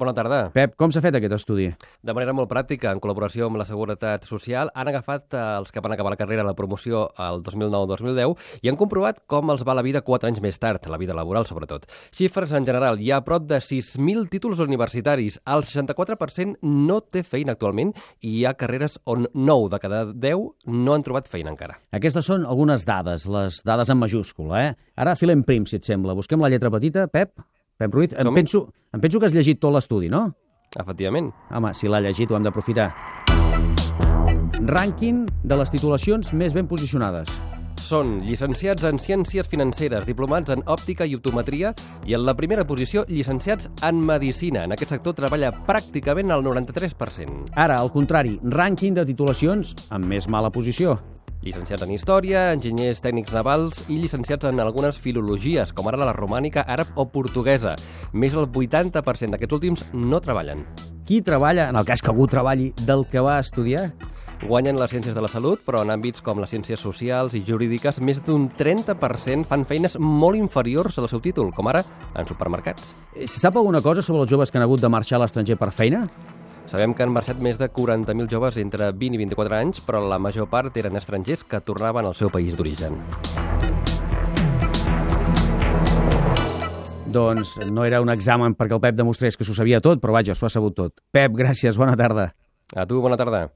Bona tarda. Pep, com s'ha fet aquest estudi? De manera molt pràctica, en col·laboració amb la Seguretat Social, han agafat eh, els que van acabar la carrera la promoció el 2009-2010 i han comprovat com els va la vida 4 anys més tard, la vida laboral sobretot. Xifres en general, hi ha prop de 6.000 títols universitaris, el 64% no té feina actualment i hi ha carreres on 9 de cada 10 no han trobat feina encara. Aquestes són algunes dades, les dades en majúscula, eh? Ara filem prim, si et sembla. Busquem la lletra petita. Pep, Pep Ruiz, em penso, em penso que has llegit tot l'estudi, no? Efectivament. Home, si l'ha llegit ho hem d'aprofitar. Rànquing de les titulacions més ben posicionades. Són llicenciats en Ciències Financeres, diplomats en Òptica i Optometria i en la primera posició llicenciats en Medicina. En aquest sector treballa pràcticament el 93%. Ara, al contrari, rànquing de titulacions amb més mala posició. Llicenciats en Història, enginyers tècnics navals i llicenciats en algunes filologies, com ara la romànica, àrab o portuguesa. Més del 80% d'aquests últims no treballen. Qui treballa, en el cas que algú treballi, del que va estudiar? Guanyen les ciències de la salut, però en àmbits com les ciències socials i jurídiques, més d'un 30% fan feines molt inferiors al seu títol, com ara en supermercats. Eh, Se sap alguna cosa sobre els joves que han hagut de marxar a l'estranger per feina? Sabem que han marxat més de 40.000 joves entre 20 i 24 anys, però la major part eren estrangers que tornaven al seu país d'origen. Doncs no era un examen perquè el Pep demostrés que s'ho sabia tot, però vaja, s'ho ha sabut tot. Pep, gràcies, bona tarda. A tu, bona tarda.